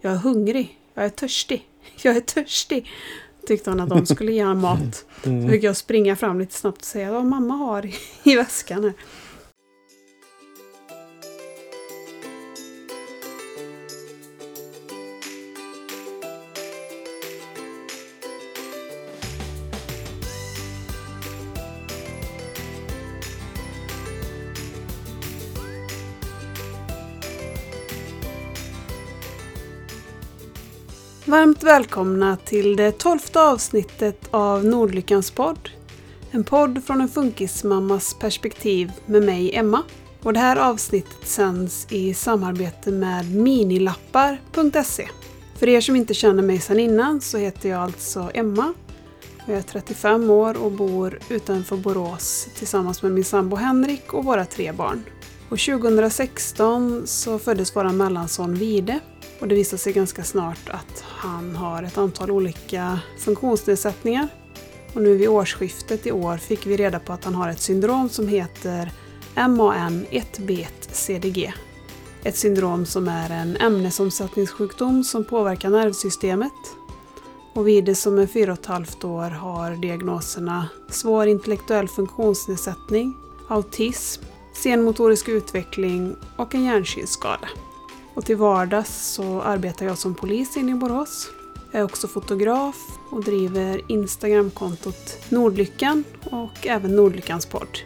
Jag är hungrig. Jag är törstig. Jag är törstig. Tyckte hon att de skulle ge honom mat. Mm. Så fick jag springa fram lite snabbt och säga vad mamma har i, i väskan här. Varmt välkomna till det tolfte avsnittet av Nordlyckans podd. En podd från en funkismammas perspektiv med mig, Emma. Och det här avsnittet sänds i samarbete med minilappar.se. För er som inte känner mig sedan innan så heter jag alltså Emma. Jag är 35 år och bor utanför Borås tillsammans med min sambo Henrik och våra tre barn. Och 2016 så föddes vår mellanson Vide och det visar sig ganska snart att han har ett antal olika funktionsnedsättningar. Och nu vid årsskiftet i år fick vi reda på att han har ett syndrom som heter MAN 1-bet-CDG. Ett syndrom som är en ämnesomsättningssjukdom som påverkar nervsystemet. Och Vide som är 4,5 år har diagnoserna svår intellektuell funktionsnedsättning, autism, senmotorisk utveckling och en hjärnsynskada. Och till vardags så arbetar jag som polis inne i Borås. Jag är också fotograf och driver Instagramkontot Nordlyckan och även Nordlyckans podd.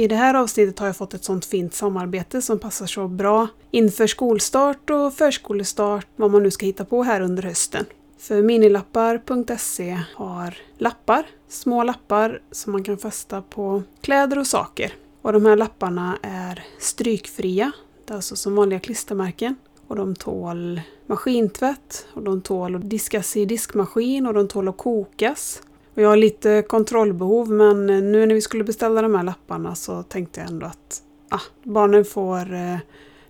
I det här avsnittet har jag fått ett sånt fint samarbete som passar så bra inför skolstart och förskolestart, vad man nu ska hitta på här under hösten. För minilappar.se har lappar, små lappar som man kan fästa på kläder och saker. Och de här lapparna är strykfria, det är alltså som vanliga klistermärken. Och de tål maskintvätt och de tål att diskas i diskmaskin och de tål att kokas. Och jag har lite kontrollbehov men eh, nu när vi skulle beställa de här lapparna så tänkte jag ändå att ah, barnen får eh,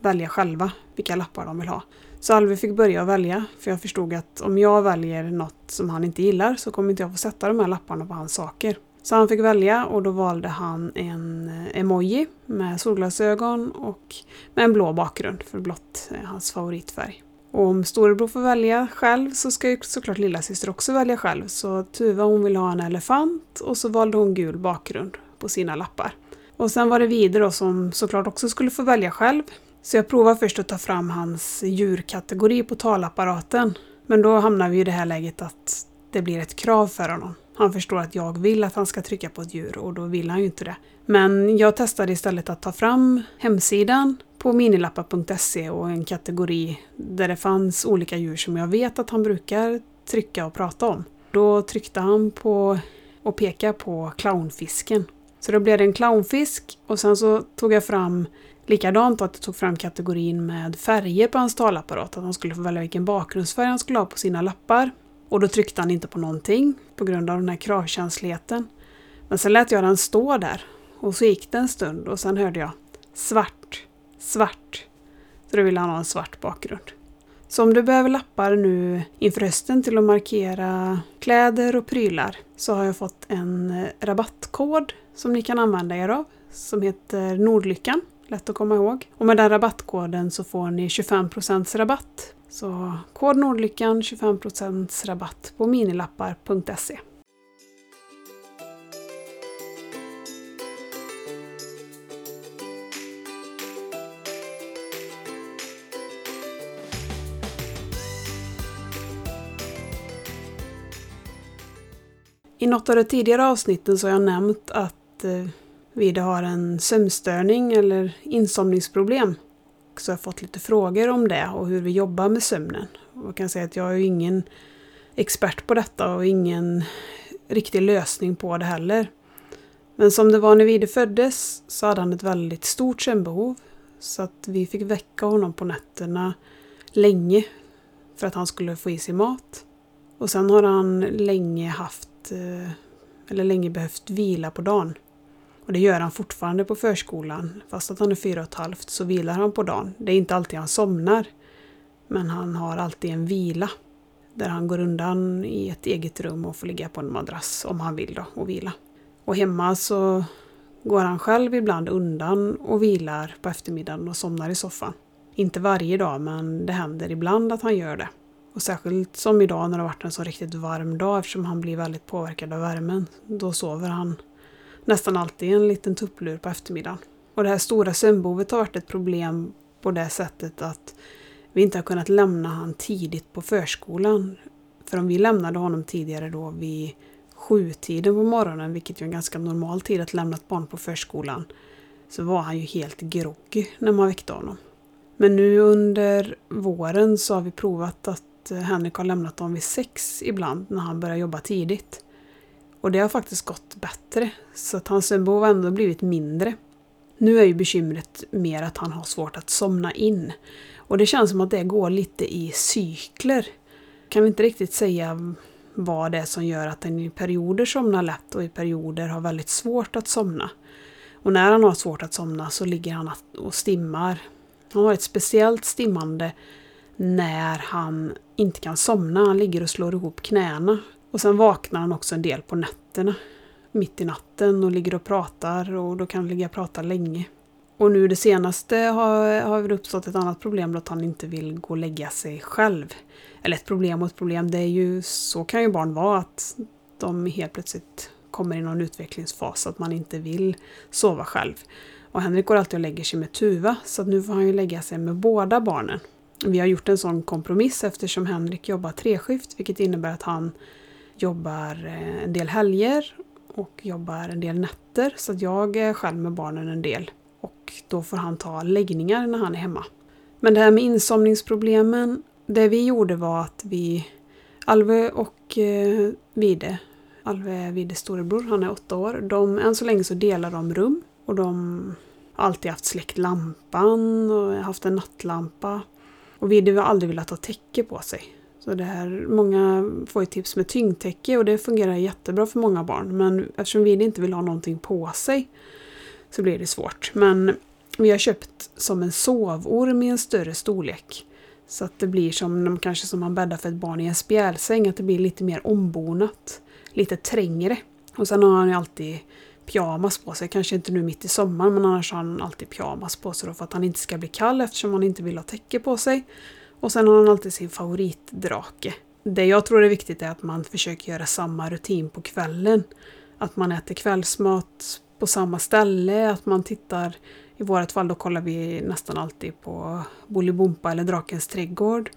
välja själva vilka lappar de vill ha. Så Alvi fick börja välja för jag förstod att om jag väljer något som han inte gillar så kommer inte jag få sätta de här lapparna på hans saker. Så han fick välja och då valde han en eh, emoji med solglasögon och med en blå bakgrund för blått är hans favoritfärg. Och om storebror får välja själv så ska ju såklart lillasyster också välja själv. Så Tuva hon vill ha en elefant och så valde hon gul bakgrund på sina lappar. Och sen var det vidare som såklart också skulle få välja själv. Så jag provar först att ta fram hans djurkategori på talapparaten. Men då hamnar vi i det här läget att det blir ett krav för honom. Han förstår att jag vill att han ska trycka på ett djur och då vill han ju inte det. Men jag testade istället att ta fram hemsidan på minilappar.se och en kategori där det fanns olika djur som jag vet att han brukar trycka och prata om. Då tryckte han på och pekade på clownfisken. Så då blev det en clownfisk och sen så tog jag fram likadant att jag tog fram kategorin med färger på hans talapparat. Att han skulle få välja vilken bakgrundsfärg han skulle ha på sina lappar. Och då tryckte han inte på någonting på grund av den här kravkänsligheten. Men sen lät jag den stå där och så gick det en stund och sen hörde jag svart, svart. Så då ville han ha en svart bakgrund. Så om du behöver lappar nu inför hösten till att markera kläder och prylar så har jag fått en rabattkod som ni kan använda er av som heter Nordlyckan. Lätt att komma ihåg. Och med den rabattkoden så får ni 25% rabatt. Så kod Nordlyckan 25% rabatt på minilappar.se. I något av de tidigare avsnitten så har jag nämnt att eh, vid Vide har en sömnstörning eller insomningsproblem. Så jag har fått lite frågor om det och hur vi jobbar med sömnen. Jag kan säga att jag är ingen expert på detta och ingen riktig lösning på det heller. Men som det var när Vide föddes så hade han ett väldigt stort sömnbehov. Så att vi fick väcka honom på nätterna länge för att han skulle få i sig mat. Och sen har han länge haft, eh, eller länge behövt vila på dagen. Och det gör han fortfarande på förskolan. Fast att han är fyra och ett halvt så vilar han på dagen. Det är inte alltid han somnar. Men han har alltid en vila. Där han går undan i ett eget rum och får ligga på en madrass om han vill då och vila. Och hemma så går han själv ibland undan och vilar på eftermiddagen och somnar i soffan. Inte varje dag men det händer ibland att han gör det. Och särskilt som idag när det har varit en så riktigt varm dag eftersom han blir väldigt påverkad av värmen. Då sover han nästan alltid en liten tupplur på eftermiddagen. Och det här stora sömnbehovet har varit ett problem på det sättet att vi inte har kunnat lämna han tidigt på förskolan. För om vi lämnade honom tidigare då vid sjutiden på morgonen, vilket är en ganska normal tid att lämna ett barn på förskolan, så var han ju helt groggy när man väckte honom. Men nu under våren så har vi provat att Henrik har lämnat dem vid sex ibland när han börjar jobba tidigt. Och det har faktiskt gått bättre, så att hans sömnbehov har ändå blivit mindre. Nu är ju bekymret mer att han har svårt att somna in. Och det känns som att det går lite i cykler. Kan vi inte riktigt säga vad det är som gör att han i perioder somnar lätt och i perioder har väldigt svårt att somna. Och när han har svårt att somna så ligger han och stimmar. Han har ett speciellt stimmande när han inte kan somna. Han ligger och slår ihop knäna. Och sen vaknar han också en del på nätterna. Mitt i natten och ligger och pratar och då kan han ligga och prata länge. Och nu det senaste har, har det uppstått ett annat problem då att han inte vill gå och lägga sig själv. Eller ett problem och ett problem, det är ju, så kan ju barn vara att de helt plötsligt kommer i någon utvecklingsfas att man inte vill sova själv. Och Henrik går alltid och lägger sig med Tuva så nu får han ju lägga sig med båda barnen. Vi har gjort en sån kompromiss eftersom Henrik jobbar treskift vilket innebär att han jobbar eh, en del helger och jobbar en del nätter så att jag är själv med barnen en del. Och då får han ta läggningar när han är hemma. Men det här med insomningsproblemen, det vi gjorde var att vi, Alve och eh, Vide, Alve är Vides storebror, han är åtta år, de, än så länge så delar de rum och de har alltid haft släckt lampan och haft en nattlampa. Och Vide har aldrig velat ha täcke på sig. Så det här, många får ju tips med tyngdtäcke och det fungerar jättebra för många barn. Men eftersom vi inte vill ha någonting på sig så blir det svårt. Men vi har köpt som en sovorm i en större storlek. Så att det blir som kanske som man bäddar för ett barn i en spjälsäng, att det blir lite mer ombonat. Lite trängre. Och sen har han ju alltid pyjamas på sig, kanske inte nu mitt i sommaren men annars har han alltid pyjamas på sig då för att han inte ska bli kall eftersom han inte vill ha täcke på sig. Och sen har han alltid sin favoritdrake. Det jag tror är viktigt är att man försöker göra samma rutin på kvällen. Att man äter kvällsmat på samma ställe, att man tittar i vårt fall då kollar vi nästan alltid på Bolibompa eller Drakens trädgård.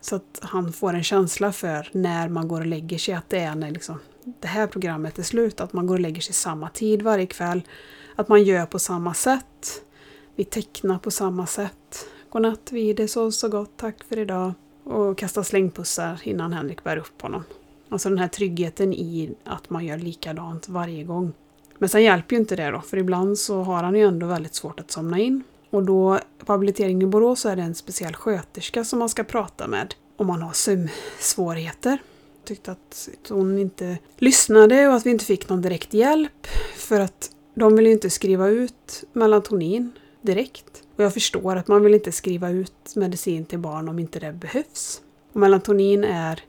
Så att han får en känsla för när man går och lägger sig, att det är när liksom det här programmet är slut, att man går och lägger sig samma tid varje kväll. Att man gör på samma sätt. Vi tecknar på samma sätt. Godnatt Vide, sov så gott, tack för idag. Och kasta slängpussar innan Henrik bär upp honom. Alltså den här tryggheten i att man gör likadant varje gång. Men sen hjälper ju inte det då, för ibland så har han ju ändå väldigt svårt att somna in. Och då på habiliteringen i Borås så är det en speciell sköterska som man ska prata med om man har sömnsvårigheter. Tyckte att hon inte lyssnade och att vi inte fick någon direkt hjälp. För att de vill ju inte skriva ut melatonin direkt. Och jag förstår att man vill inte skriva ut medicin till barn om inte det behövs. Och melatonin är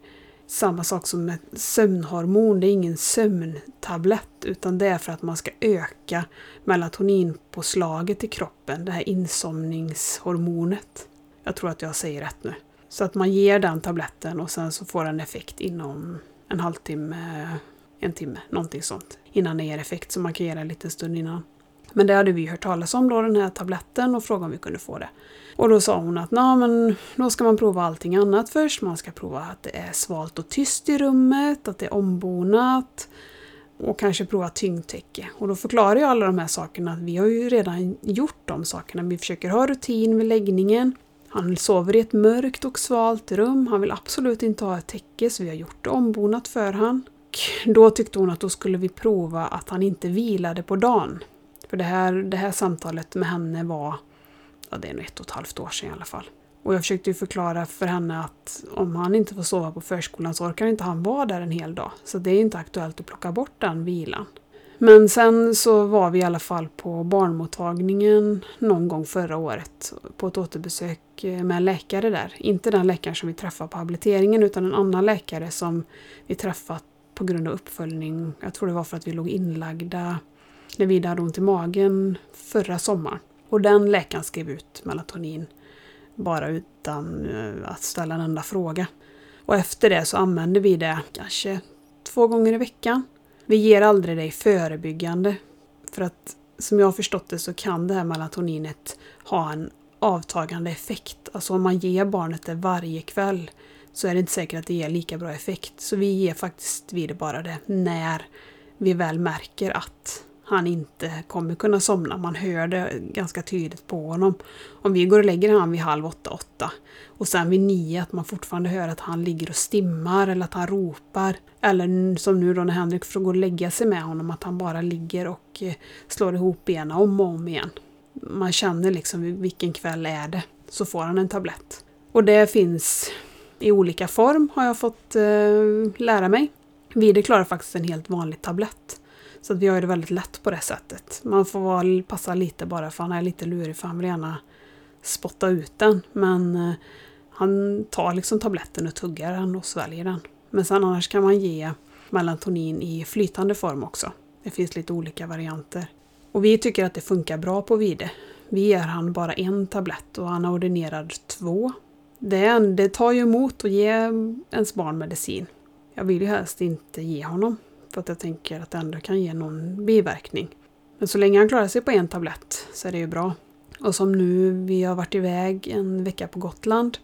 samma sak som ett sömnhormon. Det är ingen sömntablett utan det är för att man ska öka melatoninpåslaget i kroppen, det här insomningshormonet. Jag tror att jag säger rätt nu. Så att man ger den tabletten och sen så får den effekt inom en halvtimme, en timme, någonting sånt. Innan det ger effekt, så man kan ge den en liten stund innan. Men det hade vi hört talas om då, den här tabletten, och frågade om vi kunde få det. Och då sa hon att Nå, men då ska man prova allting annat först. Man ska prova att det är svalt och tyst i rummet, att det är ombonat och kanske prova tyngdtäcke. Och då förklarar jag alla de här sakerna att vi har ju redan gjort de sakerna. Vi försöker ha rutin vid läggningen. Han sover i ett mörkt och svalt rum. Han vill absolut inte ha ett täcke så vi har gjort det ombonat för han. Då tyckte hon att då skulle vi prova att han inte vilade på dagen. För det här, det här samtalet med henne var, ja det är nog ett och ett halvt år sedan i alla fall. Och jag försökte ju förklara för henne att om han inte får sova på förskolan så orkar inte han vara där en hel dag. Så det är inte aktuellt att plocka bort den vilan. Men sen så var vi i alla fall på barnmottagningen någon gång förra året på ett återbesök eh, med en läkare där. Inte den läkaren som vi träffade på habiliteringen utan en annan läkare som vi träffat på grund av uppföljning. Jag tror det var för att vi låg inlagda när Vida hade ont i magen förra sommaren. Och den läkaren skrev ut melatonin bara utan eh, att ställa en enda fråga. Och efter det så använder vi det kanske två gånger i veckan. Vi ger aldrig det i förebyggande. För att som jag har förstått det så kan det här melatoninet ha en avtagande effekt. Alltså om man ger barnet det varje kväll så är det inte säkert att det ger lika bra effekt. Så vi ger faktiskt vid bara det när vi väl märker att han inte kommer kunna somna. Man hör det ganska tydligt på honom. Om vi går och lägger honom vid halv åtta, åtta och sen vid nio att man fortfarande hör att han ligger och stimmar eller att han ropar. Eller som nu då när Henrik får gå och lägga sig med honom att han bara ligger och eh, slår ihop benen om och om igen. Man känner liksom vilken kväll är det. Så får han en tablett. Och det finns i olika form har jag fått eh, lära mig. Vide klarar faktiskt en helt vanlig tablett. Så att vi har det väldigt lätt på det sättet. Man får vara, passa lite bara för han är lite lurig för han vill gärna spotta ut den. Men eh, han tar liksom tabletten och tuggar den och sväljer den. Men sen annars kan man ge melatonin i flytande form också. Det finns lite olika varianter. Och vi tycker att det funkar bra på Vide. Vi ger han bara en tablett och han är ordinerad två. Det, det tar ju emot att ge ens barn medicin. Jag vill ju helst inte ge honom för att jag tänker att det ändå kan ge någon biverkning. Men så länge han klarar sig på en tablett så är det ju bra. Och som nu, vi har varit iväg en vecka på Gotland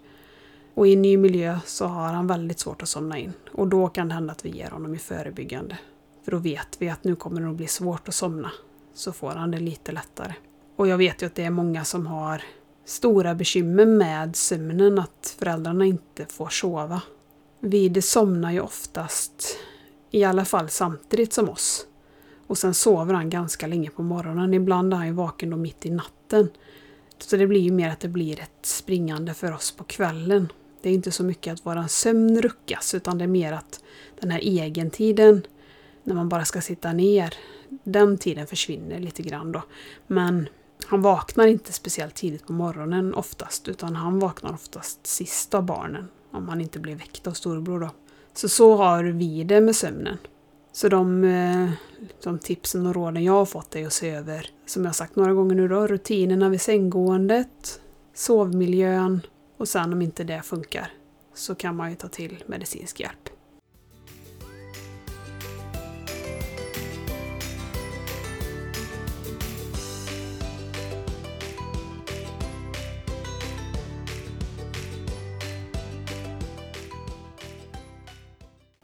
och i en ny miljö så har han väldigt svårt att somna in. Och då kan det hända att vi ger honom i förebyggande. För då vet vi att nu kommer det att bli svårt att somna. Så får han det lite lättare. Och jag vet ju att det är många som har stora bekymmer med sömnen, att föräldrarna inte får sova. Vide somnar ju oftast i alla fall samtidigt som oss. Och sen sover han ganska länge på morgonen. Ibland är han ju vaken då mitt i natten. Så det blir ju mer att det blir ett springande för oss på kvällen. Det är inte så mycket att våran sömn ruckas utan det är mer att den här egentiden när man bara ska sitta ner, den tiden försvinner lite grann då. Men han vaknar inte speciellt tidigt på morgonen oftast utan han vaknar oftast sist av barnen. Om han inte blir väckt av storbror då. Så så har vi det med sömnen. Så de, eh, de tipsen och råden jag har fått är att se över, som jag sagt några gånger nu då, rutinerna vid sänggåendet, sovmiljön och sen om inte det funkar så kan man ju ta till medicinsk hjälp.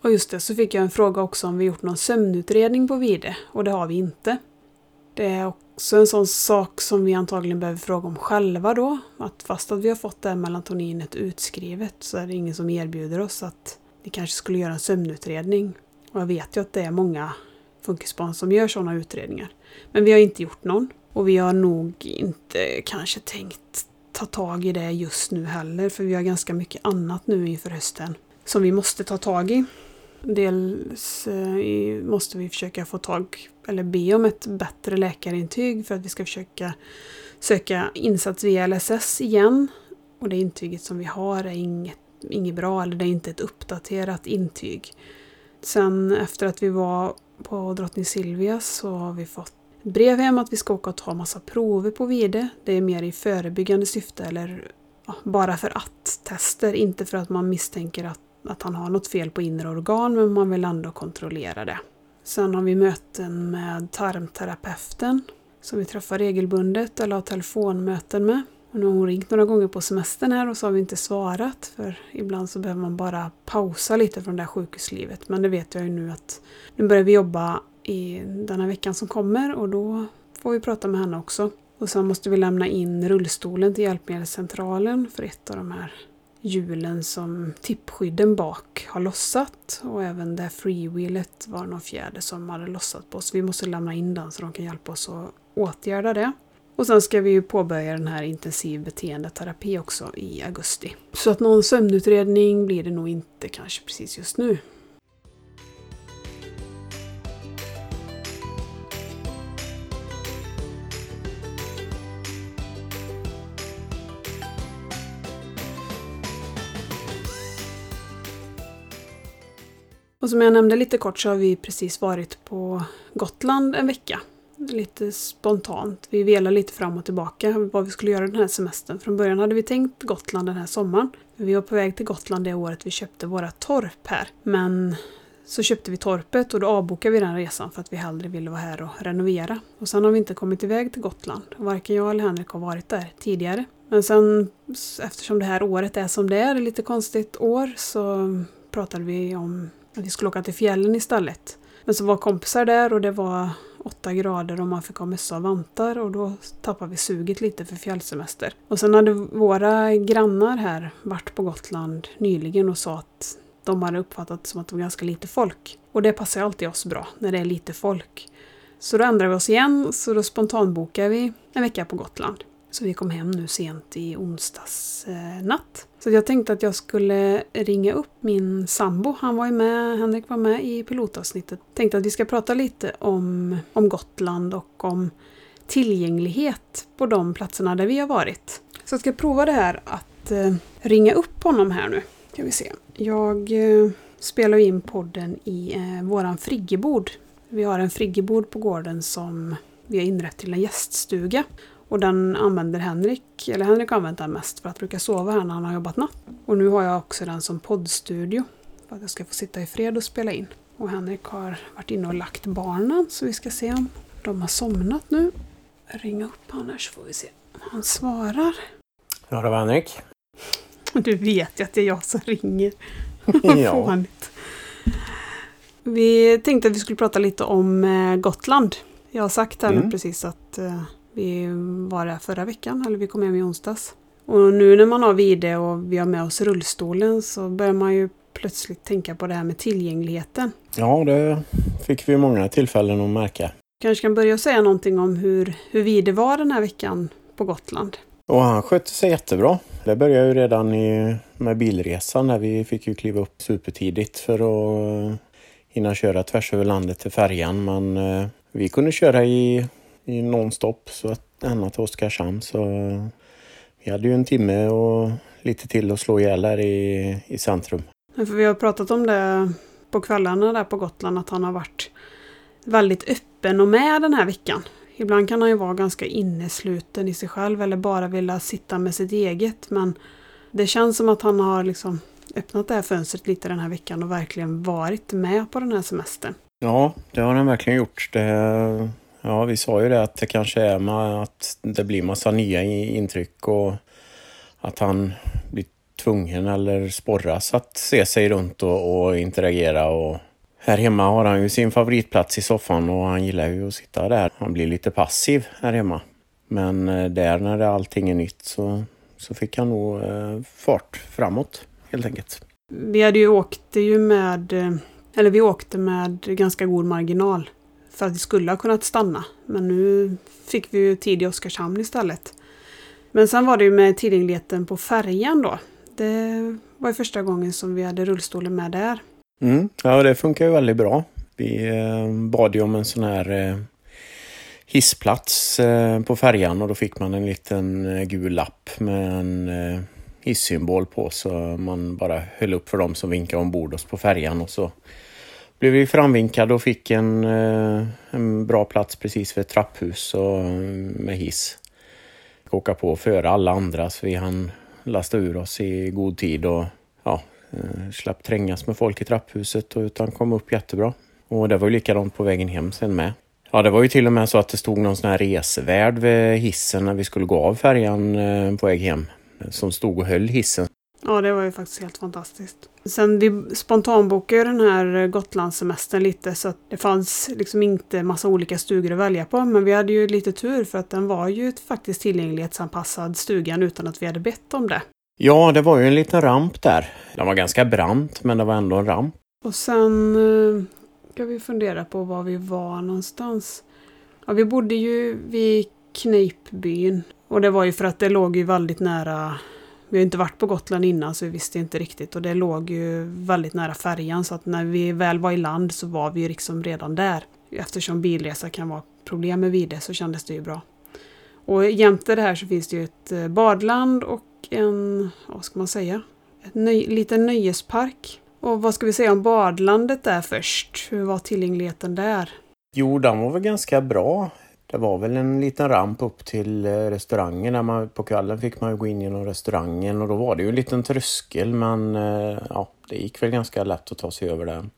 Och just det, så fick jag en fråga också om vi gjort någon sömnutredning på Vide och det har vi inte. Det är också en sån sak som vi antagligen behöver fråga om själva då. Att fast att vi har fått det här melatoninet utskrivet så är det ingen som erbjuder oss att vi kanske skulle göra en sömnutredning. Och jag vet ju att det är många funkisbarn som gör sådana utredningar. Men vi har inte gjort någon. Och vi har nog inte kanske tänkt ta tag i det just nu heller för vi har ganska mycket annat nu inför hösten som vi måste ta tag i. Dels eh, måste vi försöka få tag, eller be om ett bättre läkarintyg för att vi ska försöka söka insats via LSS igen. Och det intyget som vi har är inget, inget bra, eller det är inte ett uppdaterat intyg. Sen efter att vi var på Drottning Silvias så har vi fått brev hem att vi ska åka och ta massa prover på Vide. Det är mer i förebyggande syfte eller ja, bara för att tester, inte för att man misstänker att att han har något fel på inre organ men man vill ändå kontrollera det. Sen har vi möten med tarmterapeuten som vi träffar regelbundet eller har telefonmöten med. Och nu har hon ringt några gånger på semestern här och så har vi inte svarat för ibland så behöver man bara pausa lite från det här sjukhuslivet. Men det vet jag ju nu att nu börjar vi jobba i den här veckan som kommer och då får vi prata med henne också. Och sen måste vi lämna in rullstolen till hjälpmedelscentralen för ett av de här hjulen som tippskydden bak har lossat och även det freewheelet var någon fjäder som hade lossat på oss. Vi måste lämna in den så de kan hjälpa oss att åtgärda det. Och sen ska vi ju påbörja den här intensiv beteendeterapi också i augusti. Så att någon sömnutredning blir det nog inte kanske precis just nu. Och som jag nämnde lite kort så har vi precis varit på Gotland en vecka. Lite spontant. Vi velade lite fram och tillbaka vad vi skulle göra den här semestern. Från början hade vi tänkt Gotland den här sommaren. Vi var på väg till Gotland det året vi köpte våra torp här. Men så köpte vi torpet och då avbokade vi den resan för att vi hellre ville vara här och renovera. Och sen har vi inte kommit iväg till Gotland. Varken jag eller Henrik har varit där tidigare. Men sen eftersom det här året är som det är, ett lite konstigt år, så pratade vi om att vi skulle åka till fjällen istället. Men så var kompisar där och det var åtta grader och man fick ha mössa och vantar och då tappade vi suget lite för fjällsemester. Och sen hade våra grannar här varit på Gotland nyligen och sa att de hade uppfattat det som att det var ganska lite folk. Och det passar alltid oss bra, när det är lite folk. Så då ändrade vi oss igen, så då spontanbokade vi en vecka på Gotland. Så vi kom hem nu sent i onsdags eh, natt. Så jag tänkte att jag skulle ringa upp min sambo. Han var ju med, Henrik var med i pilotavsnittet. Tänkte att vi ska prata lite om, om Gotland och om tillgänglighet på de platserna där vi har varit. Så jag ska prova det här att eh, ringa upp honom här nu. Ska vi se. Jag eh, spelar in podden i eh, våran friggebod. Vi har en friggebod på gården som vi har inrett till en gäststuga. Och den använder Henrik, eller Henrik har använt den mest för att brukar sova här när han har jobbat natt. Och nu har jag också den som poddstudio. För att jag ska få sitta i fred och spela in. Och Henrik har varit inne och lagt barnen så vi ska se om de har somnat nu. Ringa upp honom så får vi se om han svarar. Ja, det var Henrik. Du vet ju att det är jag som ringer. Ja. Fånigt. Vi tänkte att vi skulle prata lite om eh, Gotland. Jag har sagt här Mm. precis att eh, vi var där förra veckan, eller vi kom hem i onsdags. Och nu när man har vide och vi har med oss rullstolen så börjar man ju plötsligt tänka på det här med tillgängligheten. Ja, det fick vi många tillfällen att märka. Kanske kan börja säga någonting om hur, hur vide var den här veckan på Gotland. Och han skötte sig jättebra. Det började ju redan i, med bilresan när vi fick ju kliva upp supertidigt för att hinna köra tvärs över landet till färjan. Men eh, vi kunde köra i nonstop så att ända till Oskarshamn. Så vi hade ju en timme och lite till att slå ihjäl här i, i centrum. För vi har pratat om det på kvällarna där på Gotland, att han har varit väldigt öppen och med den här veckan. Ibland kan han ju vara ganska innesluten i sig själv eller bara vilja sitta med sitt eget. Men det känns som att han har liksom öppnat det här fönstret lite den här veckan och verkligen varit med på den här semestern. Ja, det har den verkligen gjort. Det, ja, vi sa ju det att det kanske är med att det blir massa nya intryck och att han blir tvungen eller sporras att se sig runt och, och interagera. Och här hemma har han ju sin favoritplats i soffan och han gillar ju att sitta där. Han blir lite passiv här hemma. Men eh, där när det allting är nytt så, så fick han nog eh, fart framåt helt enkelt. Vi hade ju åkt ju med, eh, eller vi åkte med ganska god marginal för att vi skulle ha kunnat stanna. Men nu fick vi ju tid i Oskarshamn istället. Men sen var det ju med tillgängligheten på färjan då. Det var ju första gången som vi hade rullstolen med där. Mm. Ja, det funkar ju väldigt bra. Vi eh, bad ju om en sån här eh, hissplats eh, på färjan och då fick man en liten gul lapp med en hissymbol på så man bara höll upp för dem som vinkade ombord oss på färjan och så blev vi framvinkade och fick en, eh, en bra plats precis vid ett trapphus och, eh, med hiss. Fick åka på före alla andra så vi hann lasta ur oss i god tid och ja, eh, slapp trängas med folk i trapphuset och utan kom upp jättebra. Och det var ju likadant på vägen hem sen med. Ja, det var ju till och med så att det stod någon sån här resevärd vid hissen när vi skulle gå av färjan på väg hem. Som stod och höll hissen. Ja, det var ju faktiskt helt fantastiskt. Sen vi spontanbokade den här Gotlandssemestern lite så att det fanns liksom inte massa olika stugor att välja på. Men vi hade ju lite tur för att den var ju faktiskt tillgänglighetsanpassad stugan utan att vi hade bett om det. Ja, det var ju en liten ramp där. Den var ganska brant, men det var ändå en ramp. Och sen eh, ska vi fundera på var vi var någonstans. Ja, vi bodde ju vid Kneippbyn. Och det var ju för att det låg ju väldigt nära vi har inte varit på Gotland innan så vi visste inte riktigt och det låg ju väldigt nära färjan så att när vi väl var i land så var vi ju liksom redan där. Eftersom bilresa kan vara problem med vide så kändes det ju bra. Och jämte det här så finns det ju ett eh, badland och en, vad ska man säga, en nöj, liten nöjespark. Och vad ska vi säga om badlandet där först? Hur var tillgängligheten där? Jo, den var väl ganska bra. Det var väl en liten ramp upp till eh, restaurangen. Där man, på kvällen fick man ju gå in genom restaurangen och då var det ju en liten tröskel men eh, ja, det gick väl ganska lätt att ta sig över den.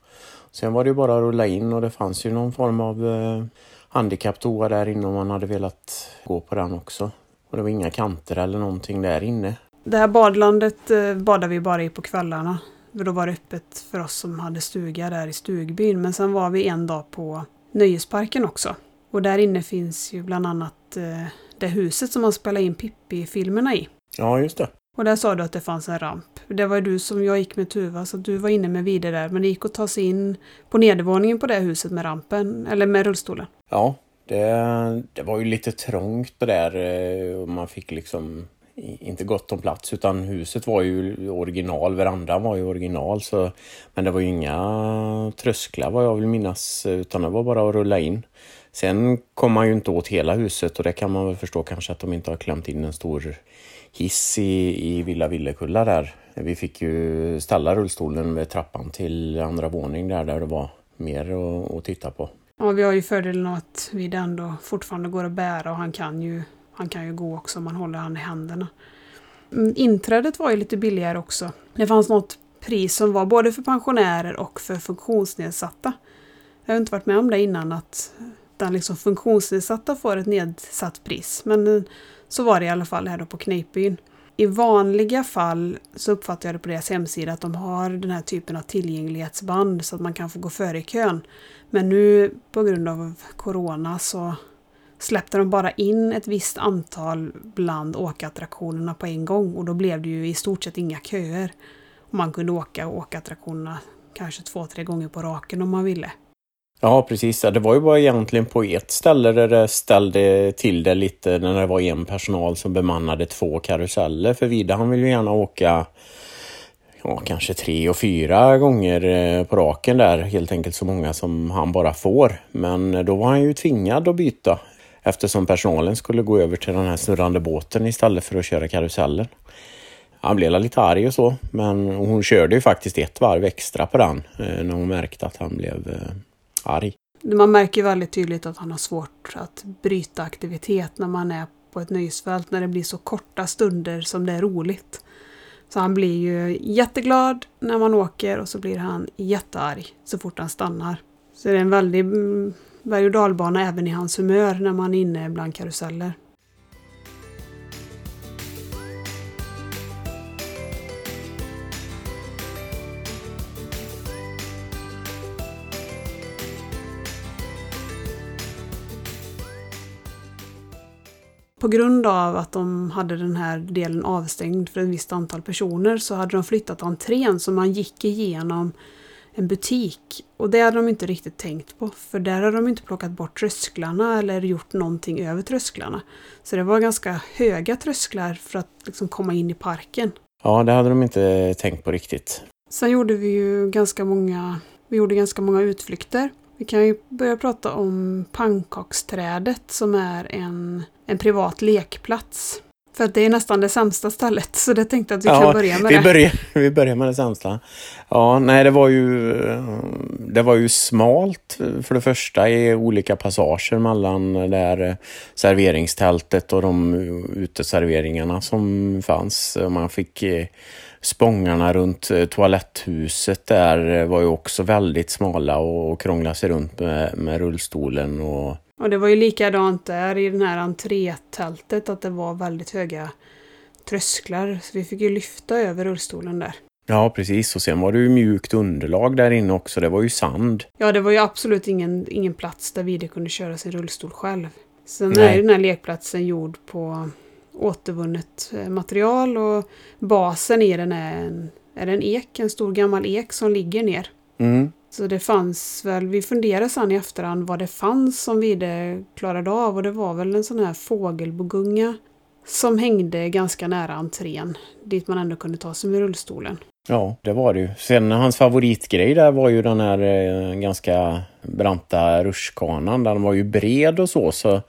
Sen var det ju bara att rulla in och det fanns ju någon form av eh, handikapptoa där inne om man hade velat gå på den också. Och det var inga kanter eller någonting där inne. Det här badlandet eh, badade vi bara i på kvällarna. För då var det öppet för oss som hade stuga där i stugbyn. Men sen var vi en dag på nöjesparken också. Och där inne finns ju bland annat eh, det huset som man spelar in Pippi-filmerna i. Ja, just det. Och där sa du att det fanns en ramp. Det var ju du som jag gick med Tuva, så du var inne med Vide där. Men det gick att ta sig in på nedervåningen på det huset med rampen, eller med rullstolen. Ja, det, det var ju lite trångt det där eh, och man fick liksom inte gott om plats utan huset var ju original, verandan var ju original så men det var ju inga trösklar vad jag vill minnas utan det var bara att rulla in. Sen kom man ju inte åt hela huset och det kan man väl förstå kanske att de inte har klämt in en stor hiss i, i Villa Villekulla där. Vi fick ju ställa rullstolen vid trappan till andra våning där, där det var mer att, att titta på. Ja, vi har ju fördelen av att vi ändå fortfarande går att bära och han kan ju, han kan ju gå också om man håller han i händerna. Mm, inträdet var ju lite billigare också. Det fanns något pris som var både för pensionärer och för funktionsnedsatta. Jag har inte varit med om det innan att nästan liksom funktionsnedsatta får ett nedsatt pris. Men eh, så var det i alla fall här då på Kneippbyn. I vanliga fall så uppfattar jag det på deras hemsida att de har den här typen av tillgänglighetsband så att man kan få gå före i kön. Men nu på grund av Corona så släppte de bara in ett visst antal bland åkattraktionerna på en gång och då blev det ju i stort sett inga köer. Och man kunde åka åkattraktionerna kanske två, tre gånger på raken om man ville. Ja, precis. Det var ju bara egentligen på ett ställe där det ställde till det lite när det var en personal som bemannade två karuseller. För Vida han vill ju gärna åka ja, kanske tre och fyra gånger eh, på raken där. Helt enkelt så många som han bara får. Men då var han ju tvingad att byta eftersom personalen skulle gå över till den här snurrande båten istället för att köra karusellen. Han blev lite arg och så, men hon körde ju faktiskt ett varv extra på den eh, när hon märkte att han blev eh, arg. Man märker väldigt tydligt att han har svårt att bryta aktivitet när man är på ett nöjesfält när det blir så korta stunder som det är roligt. Så han blir ju jätteglad när man åker och så blir han jättearg så fort han stannar. Så det är en väldig mm, berg och dalbana även i hans humör när man är inne bland karuseller. På grund av att de hade den här delen avstängd för ett visst antal personer så hade de flyttat entrén så man gick igenom en butik. Och det hade de inte riktigt tänkt på för där hade de inte plockat bort trösklarna eller gjort någonting över trösklarna. Så det var ganska höga trösklar för att liksom komma in i parken. Ja, det hade de inte tänkt på riktigt. Sen gjorde vi ju ganska många, vi gjorde ganska många utflykter. Vi kan ju börja prata om pannkaksträdet som är en, en privat lekplats. För att det är nästan det sämsta stället, så det tänkte att vi ja, kan börja med vi det. Börjar, vi börjar med det sämsta. Ja, nej, det var ju, det var ju smalt för det första i olika passager mellan där serveringstältet och de uteserveringarna som fanns. Man fick spångarna runt eh, toaletthuset där eh, var ju också väldigt smala och krånglade sig runt med, med rullstolen. Och... och det var ju likadant där i den här entrétältet att det var väldigt höga trösklar. Så vi fick ju lyfta över rullstolen där. Ja, precis. Och sen var det ju mjukt underlag där inne också. Det var ju sand. Ja, det var ju absolut ingen, ingen plats där Vide kunde köra sin rullstol själv. Sen Nej. är den här lekplatsen gjord på återvunnet eh, material och basen i den är en, är en ek, en stor gammal ek som ligger ner. Mm. Så det fanns väl, vi funderade sen i efterhand vad det fanns som Vide klarade av och det var väl en sån här fågelbogunga som hängde ganska nära entrén dit man ändå kunde ta sig med rullstolen. Ja, det var det ju. Sen hans favoritgrej där var ju den här eh, ganska branta rutschkanan. Den var ju bred och så, så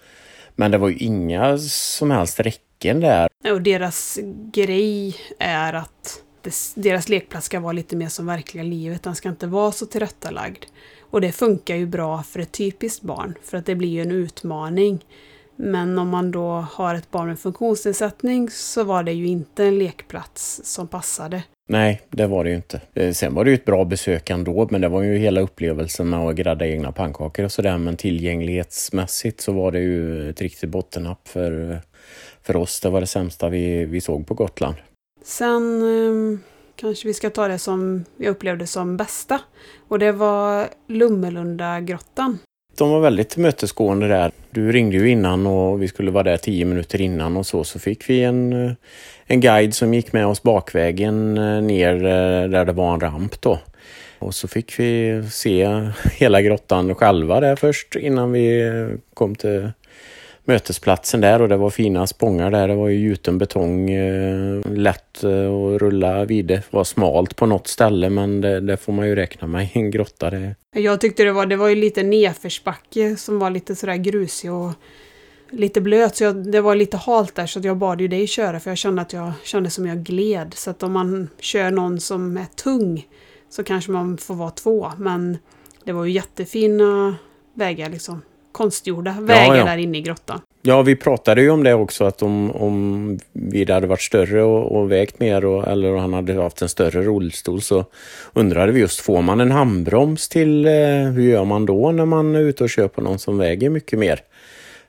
men det var ju inga som helst räcken där. Och deras grej är att deras lekplats ska vara lite mer som verkliga livet. Den ska inte vara så tillrättalagd. Och det funkar ju bra för ett typiskt barn, för att det blir ju en utmaning. Men om man då har ett barn med funktionsnedsättning så var det ju inte en lekplats som passade. Nej, det var det ju inte. Eh, sen var det ju ett bra besök ändå, men det var ju hela upplevelsen med att grädda egna pannkakor och sådär. Men tillgänglighetsmässigt så var det ju ett riktigt bottennapp för, för oss. Det var det sämsta vi, vi såg på Gotland. Sen eh, kanske vi ska ta det som jag upplevde som bästa. Och det var Lummelunda grottan. De var väldigt tillmötesgående där. Du ringde ju innan och vi skulle vara där tio minuter innan och så. Så fick vi en, eh, en guide som gick med oss bakvägen eh, ner eh, där det var en ramp då. Och så fick vi se hela grottan själva där först innan vi kom till mötesplatsen där och det var fina spångar där. Det var ju gjuten betong, eh, lätt eh, att rulla vid. Det var smalt på något ställe men det, det får man ju räkna med i en grotta. Det. Jag tyckte det var, det var ju lite nedförsbacke som var lite sådär grusig och lite blöt så jag, det var lite halt där så jag bad ju dig köra för jag kände att jag kände som jag gled. Så att om man kör någon som är tung så kanske man får vara två men det var ju jättefina vägar liksom konstgjorda vägar ja, ja. där inne i grottan. Ja, vi pratade ju om det också att om, om vi hade varit större och, och vägt mer och, eller han hade haft en större rullstol så undrade vi just, får man en handbroms till, eh, hur gör man då när man är ute och kör på någon som väger mycket mer?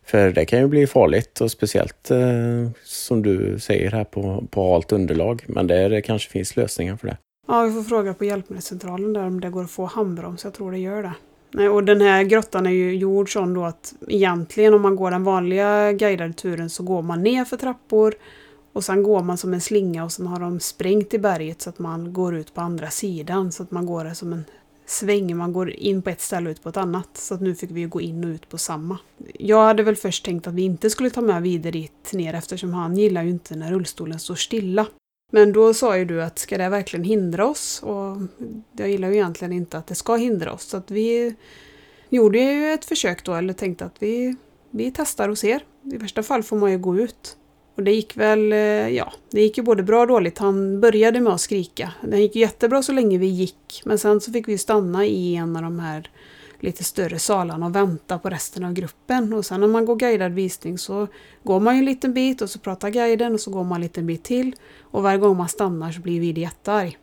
För det kan ju bli farligt och speciellt eh, som du säger här på, på halt underlag. Men det, det kanske finns lösningar för det. Ja, vi får fråga på hjälpmedelscentralen där om det går att få handbroms. Jag tror det gör det. Nej, och den här grottan är ju gjord så då att egentligen om man går den vanliga guidade turen så går man ner för trappor och sen går man som en slinga och sen har de sprängt i berget så att man går ut på andra sidan så att man går som en sväng. Man går in på ett ställe och ut på ett annat. Så att nu fick vi gå in och ut på samma. Jag hade väl först tänkt att vi inte skulle ta med vidare dit ner eftersom han gillar ju inte när rullstolen står stilla. Men då sa ju du att ska det verkligen hindra oss? Och jag gillar ju egentligen inte att det ska hindra oss. Så att vi gjorde ju ett försök då, eller tänkte att vi, vi testar och ser. I värsta fall får man ju gå ut. Och det gick väl, eh, ja, det gick ju både bra och dåligt. Han började med att skrika. Det gick jättebra så länge vi gick. Men sen så fick vi stanna i en av de här lite större salarna och vänta på resten av gruppen. Och sen när man går guidad visning så går man ju en liten bit och så pratar guiden och så går man en liten bit till. Och varje gång man stannar så blir Vidi jättearg.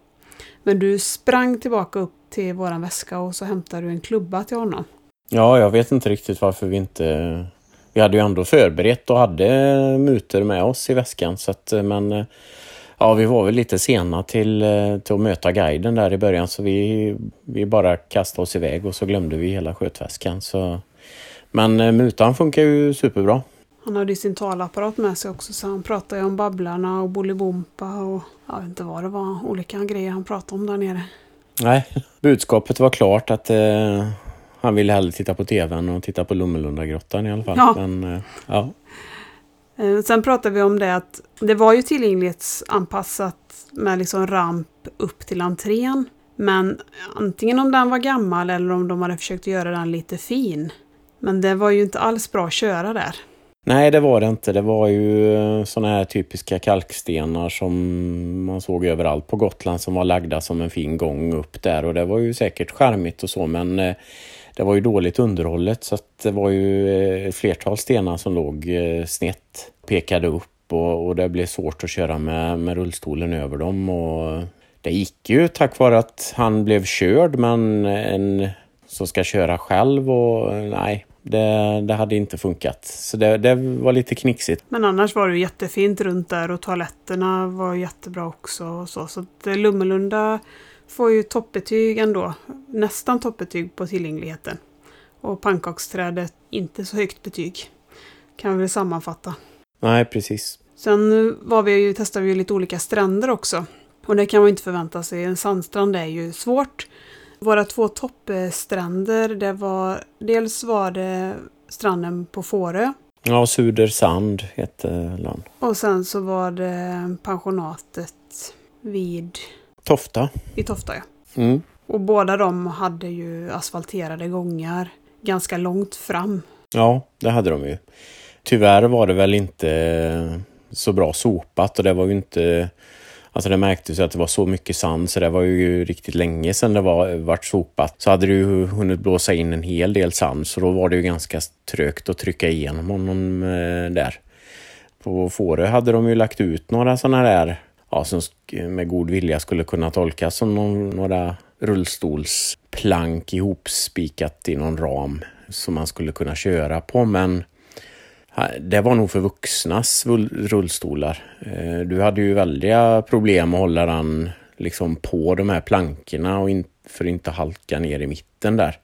Men du sprang tillbaka upp till våran väska och så hämtade du en klubba till honom. Ja, jag vet inte riktigt varför vi inte... Vi hade ju ändå förberett och hade muter med oss i väskan så att, eh, men eh, Ja, vi var väl lite sena till, eh, till att möta guiden där i början så vi, vi bara kastade oss iväg och så glömde vi hela skötväskan. Så. Men eh, mutan funkar ju superbra. Han hade ju sin talapparat med sig också så han pratade ju om Babblarna och Bolibompa och jag vet inte vad det var, olika grejer han pratade om där nere. Nej, budskapet var klart att eh, han ville hellre titta på tvn och titta på Lummelundagrottan i alla fall. Ja. Men, eh, ja. Eh, sen pratade vi om det att det var ju tillgänglighetsanpassat med liksom ramp upp till entrén. Men antingen om den var gammal eller om de hade försökt göra den lite fin. Men det var ju inte alls bra att köra där. Nej, det var det inte. Det var ju eh, sådana här typiska kalkstenar som man såg överallt på Gotland som var lagda som en fin gång upp där och det var ju säkert charmigt och så men eh, det var ju dåligt underhållet så att det var ju eh, ett flertal stenar som låg eh, snett, pekade upp och, och det blev svårt att köra med, med rullstolen över dem. Och det gick ju tack vare att han blev körd men en som ska köra själv och nej, det, det, hade inte funkat. Så det, det, var lite knixigt. Men annars var det jättefint runt där och toaletterna var jättebra också. Och så så att eh, Lummelunda får ju toppbetyg ändå. Nästan toppbetyg på tillgängligheten. Och pannkaksträdet inte så högt betyg. Kan vi sammanfatta. Nej, precis. Sen var vi ju, testade vi lite olika stränder också. Och det kan man inte förvänta sig. En sandstrand är ju svårt. Våra två toppstränder, det var dels var det stranden på Fårö. Ja, Sudersand heter land. Och sen så var det pensionatet vid Tofta. I Tofta, ja. Mm. Och båda de hade ju asfalterade gångar ganska långt fram. Ja, det hade de ju. Tyvärr var det väl inte så bra sopat och det var ju inte Alltså det märktes att det var så mycket sand så det var ju riktigt länge sedan det var, vart sopat. Så hade det ju hunnit blåsa in en hel del sand så då var det ju ganska trögt att trycka igenom honom eh, där. På Fårö hade de ju lagt ut några sådana där ja, som med god vilja skulle kunna tolkas som någon, några rullstolsplank ihopspikat i någon ram som man skulle kunna köra på men det var nog för vuxnas rullstolar. Eh, du hade ju väldiga problem att hålla den liksom på de här plankorna och in, för att inte halka ner i mitten där.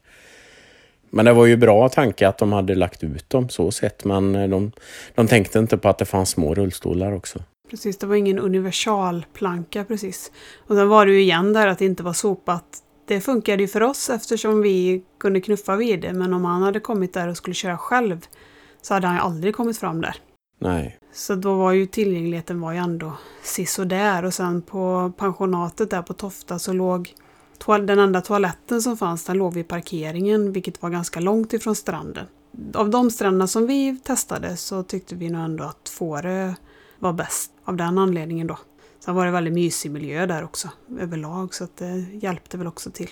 Men det var ju bra tanke att de hade lagt ut dem så sett, men eh, de, de tänkte inte på att det fanns små rullstolar också. Precis, det var ingen universalplanka precis. Och sen var det ju igen där att det inte var sopat. Det funkade ju för oss eftersom vi kunde knuffa vid det, men om han hade kommit där och skulle köra själv så hade han ju aldrig kommit fram där. Nej. Så då var ju tillgängligheten var ju ändå sisådär. Och sen på pensionatet där på Tofta så låg den enda toaletten som fanns, den låg vid parkeringen, vilket var ganska långt ifrån stranden. Av de stränderna som vi testade så tyckte vi nog ändå att Fårö var bäst av den anledningen då. Sen var det väldigt mysig miljö där också överlag så att det hjälpte väl också till.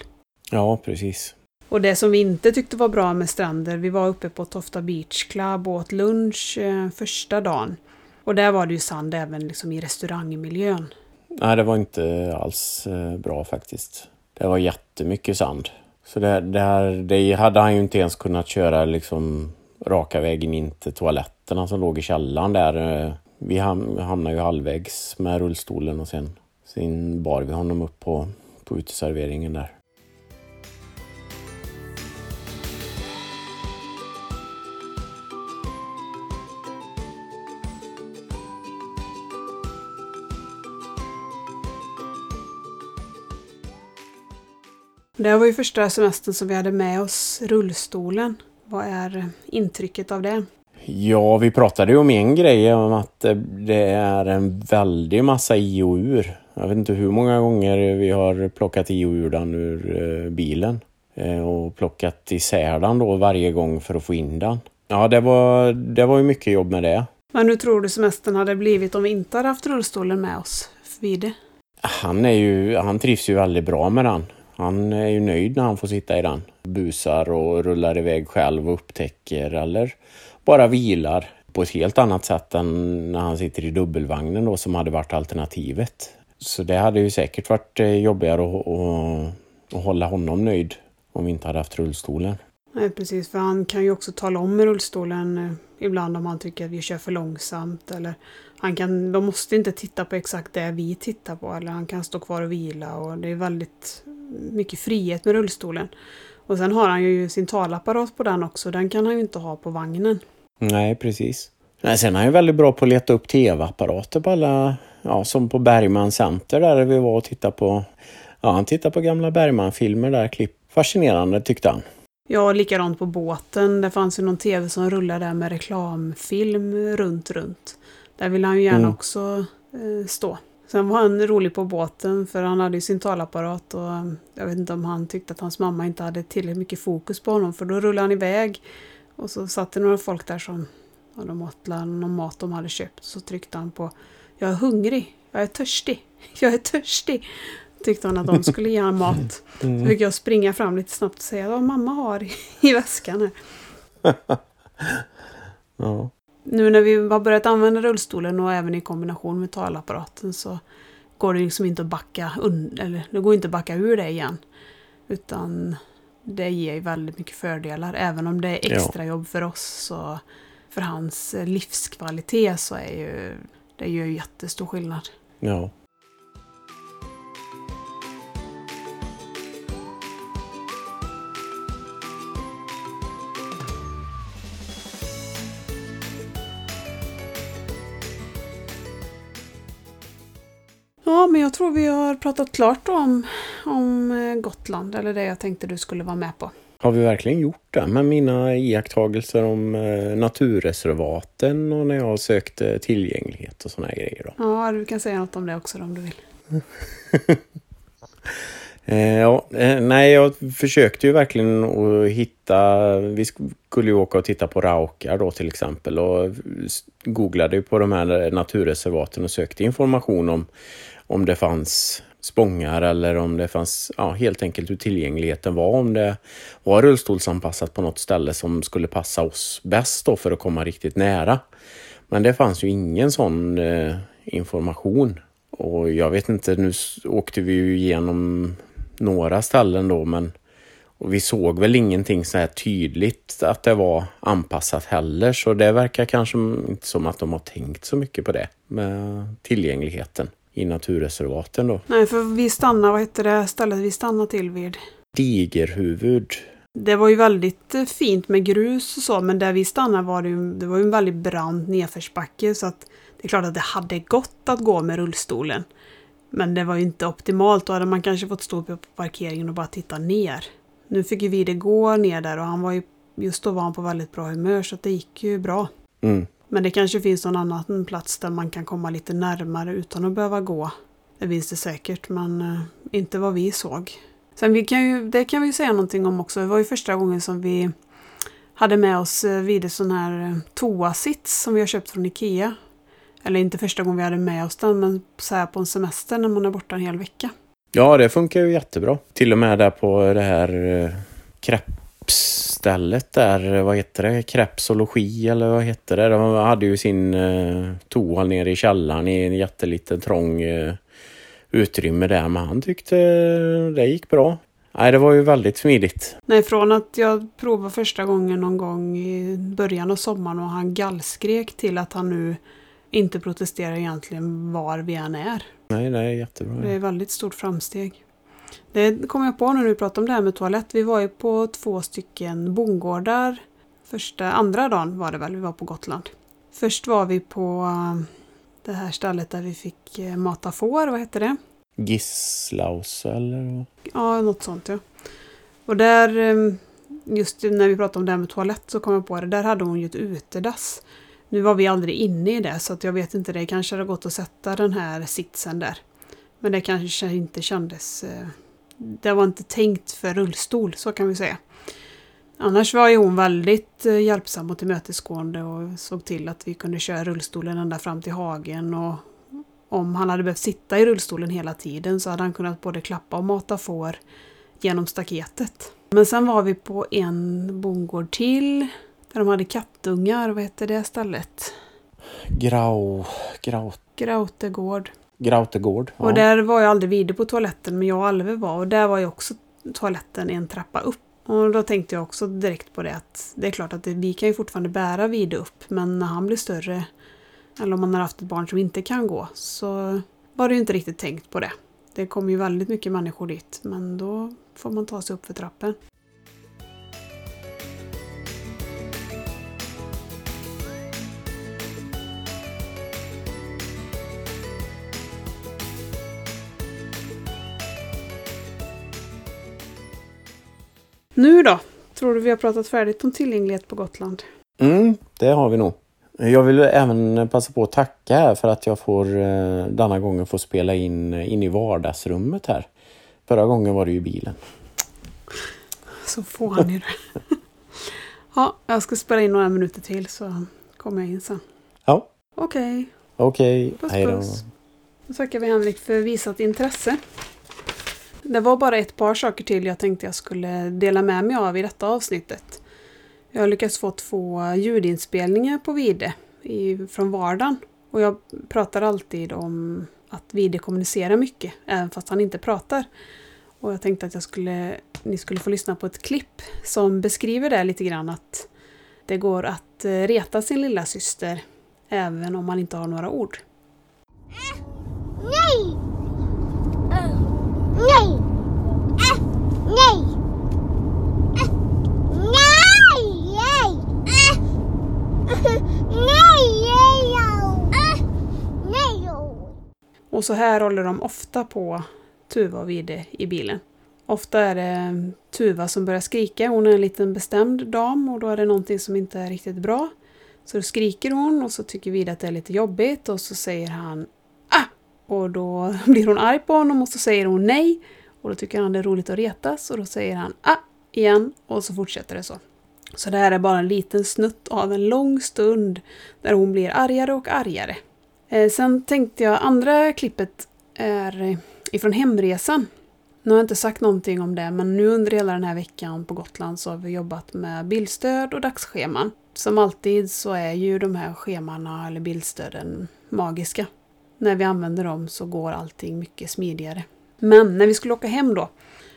Ja, precis. Och det som vi inte tyckte var bra med stränder, vi var uppe på Tofta Beach Club och åt lunch eh, första dagen. Och där var det ju sand även liksom i restaurangmiljön. Nej, det var inte alls eh, bra faktiskt. Det var jättemycket sand. Så det, det, här, det hade han ju inte ens kunnat köra liksom raka vägen in till toaletterna som låg i källaren där. Vi hamnade ju halvvägs med rullstolen och sen, sen bar vi honom upp på, på uteserveringen där. Det var ju första semestern som vi hade med oss rullstolen. Vad är intrycket av det? Ja, vi pratade ju om en grej, om att det är en väldig massa i och ur. Jag vet inte hur många gånger vi har plockat i och ur den ur eh, bilen. Eh, och plockat isär den då varje gång för att få in den. Ja, det var, det var ju mycket jobb med det. Men hur tror du semestern hade blivit om vi inte hade haft rullstolen med oss vid det? Han, är ju, han trivs ju väldigt bra med den. Han är ju nöjd när han får sitta i den. Busar och rullar iväg själv och upptäcker eller bara vilar på ett helt annat sätt än när han sitter i dubbelvagnen då som hade varit alternativet. Så det hade ju säkert varit eh, jobbigare att, att, att hålla honom nöjd om vi inte hade haft rullstolen. Nej precis, för han kan ju också tala om med rullstolen eh, ibland om han tycker att vi kör för långsamt eller han kan, de måste inte titta på exakt det vi tittar på eller han kan stå kvar och vila och det är väldigt mycket frihet med rullstolen. Och sen har han ju sin talapparat på den också, den kan han ju inte ha på vagnen. Nej, precis. Nej, sen är han ju väldigt bra på att leta upp tv-apparater på alla, ja, som på Bergman Center där vi var och tittade på, ja, han tittade på gamla Bergman-filmer där, klipp. Fascinerande tyckte han. Ja, likadant på båten. Det fanns ju någon tv som rullade där med reklamfilm runt, runt. Där ville han ju gärna mm. också eh, stå. Sen var han rolig på båten för han hade ju sin talapparat och jag vet inte om han tyckte att hans mamma inte hade tillräckligt mycket fokus på honom för då rullade han iväg och så satt det några folk där som ja, de åt någon mat de hade köpt. Så tryckte han på Jag är hungrig, jag är törstig, jag är törstig. Tyckte han att de skulle ge honom mat. Mm. Så fick jag springa fram lite snabbt och säga vad mamma har i, i väskan här. ja nu när vi har börjat använda rullstolen och även i kombination med talapparaten så går det liksom inte att backa, eller det går inte att backa ur det igen. Utan det ger väldigt mycket fördelar. Även om det är extra jobb för oss så för hans livskvalitet så är ju det gör ju jättestor skillnad. Ja. Ja, men jag tror vi har pratat klart om, om eh, Gotland, eller det jag tänkte du skulle vara med på. Har vi verkligen gjort det med mina iakttagelser om eh, naturreservaten och när jag sökte tillgänglighet och sådana grejer? Då? Ja, du kan säga något om det också om du vill. Eh, ja, nej, jag försökte ju verkligen att hitta... Vi skulle ju åka och titta på raukar då till exempel och googlade på de här naturreservaten och sökte information om om det fanns spångar eller om det fanns ja, helt enkelt hur tillgängligheten var. Om det var rullstolsanpassat på något ställe som skulle passa oss bäst då för att komma riktigt nära. Men det fanns ju ingen sån eh, information. Och jag vet inte, nu åkte vi ju igenom några ställen då men och vi såg väl ingenting så här tydligt att det var anpassat heller så det verkar kanske inte som att de har tänkt så mycket på det med tillgängligheten i naturreservaten då. Nej, för vi stannade, vad hette det stället vi stannade till vid? Digerhuvud. Det var ju väldigt eh, fint med grus och så, men där vi stannade var det ju, det var ju en väldigt brant nedförsbacke så att det är klart att det hade gått att gå med rullstolen. Men det var ju inte optimalt, då hade man kanske fått stå på parkeringen och bara titta ner. Nu fick ju vi det gå ner där och han var ju, just då var han på väldigt bra humör så det gick ju bra. Mm. Men det kanske finns någon annan plats där man kan komma lite närmare utan att behöva gå. Det finns det säkert, men eh, inte vad vi såg. Sen vi kan ju, det kan vi säga någonting om också. Det var ju första gången som vi hade med oss eh, vid en sån här eh, toasits som vi har köpt från Ikea. Eller inte första gången vi hade med oss den, men så här på en semester när man är borta en hel vecka. Ja, det funkar ju jättebra. Till och med där på det här eh, kreppsstället där, vad heter det? Krepsologi eller vad heter det? De hade ju sin eh, toa nere i källaren i en jätteliten trång eh, utrymme där, men han tyckte det gick bra. Nej, det var ju väldigt smidigt. Nej, från att jag provade första gången någon gång i början av sommaren och han gallskrek till att han nu inte protesterar egentligen var vi än är. Nej, det är jättebra. Det är väldigt stort framsteg. Det kom jag på när du pratade om det här med toalett. Vi var ju på två stycken bondgårdar. Första, andra dagen var det väl, vi var på Gotland. Först var vi på eh, det här stället där vi fick eh, mata får, vad heter det? Gisslaus eller? Ja, något sånt ja. Och där, eh, just när vi pratade om det här med toalett så kom jag på det, där hade hon ju ett utedass. Nu var vi aldrig inne i det så att jag vet inte, det kanske hade gått att sätta den här sitsen där. Men det kanske inte kändes... Det var inte tänkt för rullstol, så kan vi säga. Annars var ju hon väldigt eh, hjälpsam och tillmötesgående och såg till att vi kunde köra rullstolen ända fram till hagen. Och om han hade behövt sitta i rullstolen hela tiden så hade han kunnat både klappa och mata får genom staketet. Men sen var vi på en bondgård till där de hade kattungar, vad hette det stället? Grau... Grau... Grautegård. Grautegård. Ja. Och där var jag aldrig vid på toaletten, men jag och Alve var. Och där var ju också toaletten en trappa upp. Och då tänkte jag också direkt på det att det är klart att det, vi kan ju fortfarande bära vid upp, men när han blir större, eller om man har haft ett barn som inte kan gå, så var det ju inte riktigt tänkt på det. Det kommer ju väldigt mycket människor dit, men då får man ta sig upp för trappen. Nu då? Tror du vi har pratat färdigt om tillgänglighet på Gotland? Mm, det har vi nog. Jag vill även passa på att tacka för att jag får eh, denna gången få spela in, in i vardagsrummet här. Förra gången var det ju bilen. Så fånig du Ja, jag ska spela in några minuter till så kommer jag in sen. Ja. Okej. Okej, Puss, hej då. puss. Då tackar vi Henrik för visat intresse. Det var bara ett par saker till jag tänkte jag skulle dela med mig av i detta avsnittet. Jag har lyckats få två ljudinspelningar på Vide i, från vardagen. Och jag pratar alltid om att Vide kommunicerar mycket, även fast han inte pratar. Och jag tänkte att jag skulle, ni skulle få lyssna på ett klipp som beskriver det lite grann att det går att eh, reta sin lilla syster även om man inte har några ord. Nej! Nej! Äh, nej! Äh, nej! Nej! Äh, nej! Äh, nej! Nej! Och så här håller de ofta på Tuva och Vide i bilen. Ofta är det Tuva som börjar skrika. Hon är en liten bestämd dam och då är det någonting som inte är riktigt bra. Så då skriker hon och så tycker Vide att det är lite jobbigt och så säger han! Och då blir hon arg på honom och så säger hon nej. Och då tycker han det är roligt att retas och då säger han ah! igen och så fortsätter det så. Så det här är bara en liten snutt av en lång stund där hon blir argare och argare. Eh, sen tänkte jag andra klippet är ifrån hemresan. Nu har jag inte sagt någonting om det, men nu under hela den här veckan på Gotland så har vi jobbat med bildstöd och dagsscheman. Som alltid så är ju de här schemana eller bildstöden magiska. När vi använder dem så går allting mycket smidigare. Men när vi skulle åka hem då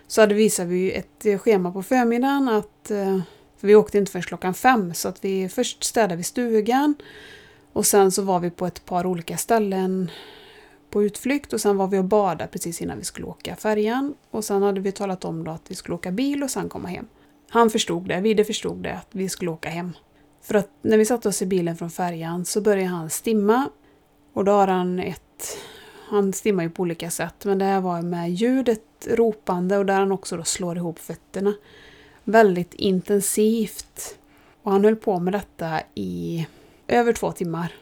så hade visat vi ett eh, schema på förmiddagen att eh, för vi åkte inte förrän klockan fem så att vi först städade vi stugan och sen så var vi på ett par olika ställen på utflykt och sen var vi och badade precis innan vi skulle åka färjan. Och sen hade vi talat om då att vi skulle åka bil och sen komma hem. Han förstod det, Vide förstod det, att vi skulle åka hem. För att när vi satte oss i bilen från färjan så började han stimma. Och då har han ett... Han stimmar ju på olika sätt, men det här var med ljudet ropande och där han också då slår ihop fötterna. Väldigt intensivt. Och han höll på med detta i över två timmar.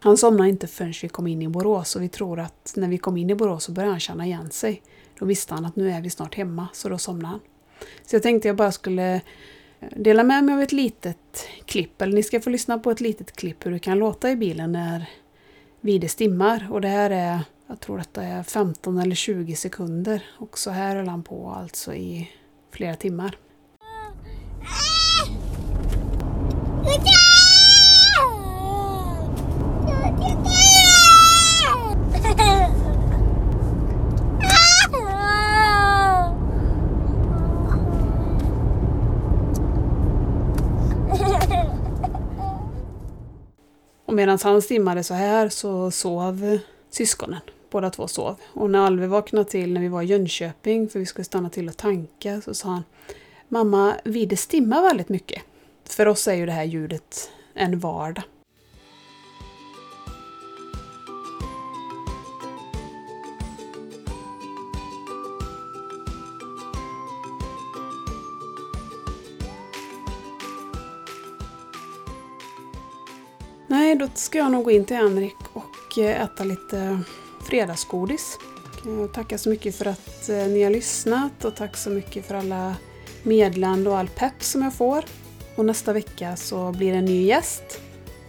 Han somnade inte förrän vi kom in i Borås och vi tror att när vi kom in i Borås så började han känna igen sig. Då visste han att nu är vi snart hemma, så då somnade han. Så jag tänkte jag bara skulle eh, dela med mig av ett litet klipp, eller ni ska få lyssna på ett litet klipp hur det kan låta i bilen när Vide stimmar. Och det här är, jag tror detta är 15 eller 20 sekunder. Och så här höll han på alltså i flera timmar. Äh! Äh! Och medan han stimmade så här så sov syskonen. Båda två sov. Och när Alve vaknade till när vi var i Jönköping för vi skulle stanna till och tanka så sa han Mamma, Vide stimmar väldigt mycket. För oss är ju det här ljudet en vardag. Nej, då ska jag nog gå in till Henrik och eh, äta lite fredagsgodis. Tacka tackar så mycket för att eh, ni har lyssnat och tack så mycket för alla meddelande och all pepp som jag får. Och nästa vecka så blir det en ny gäst.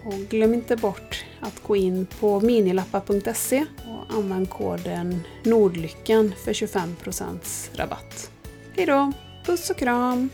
Och glöm inte bort att gå in på minilappar.se och använd koden Nordlyckan för 25% rabatt. Hejdå! Puss och kram!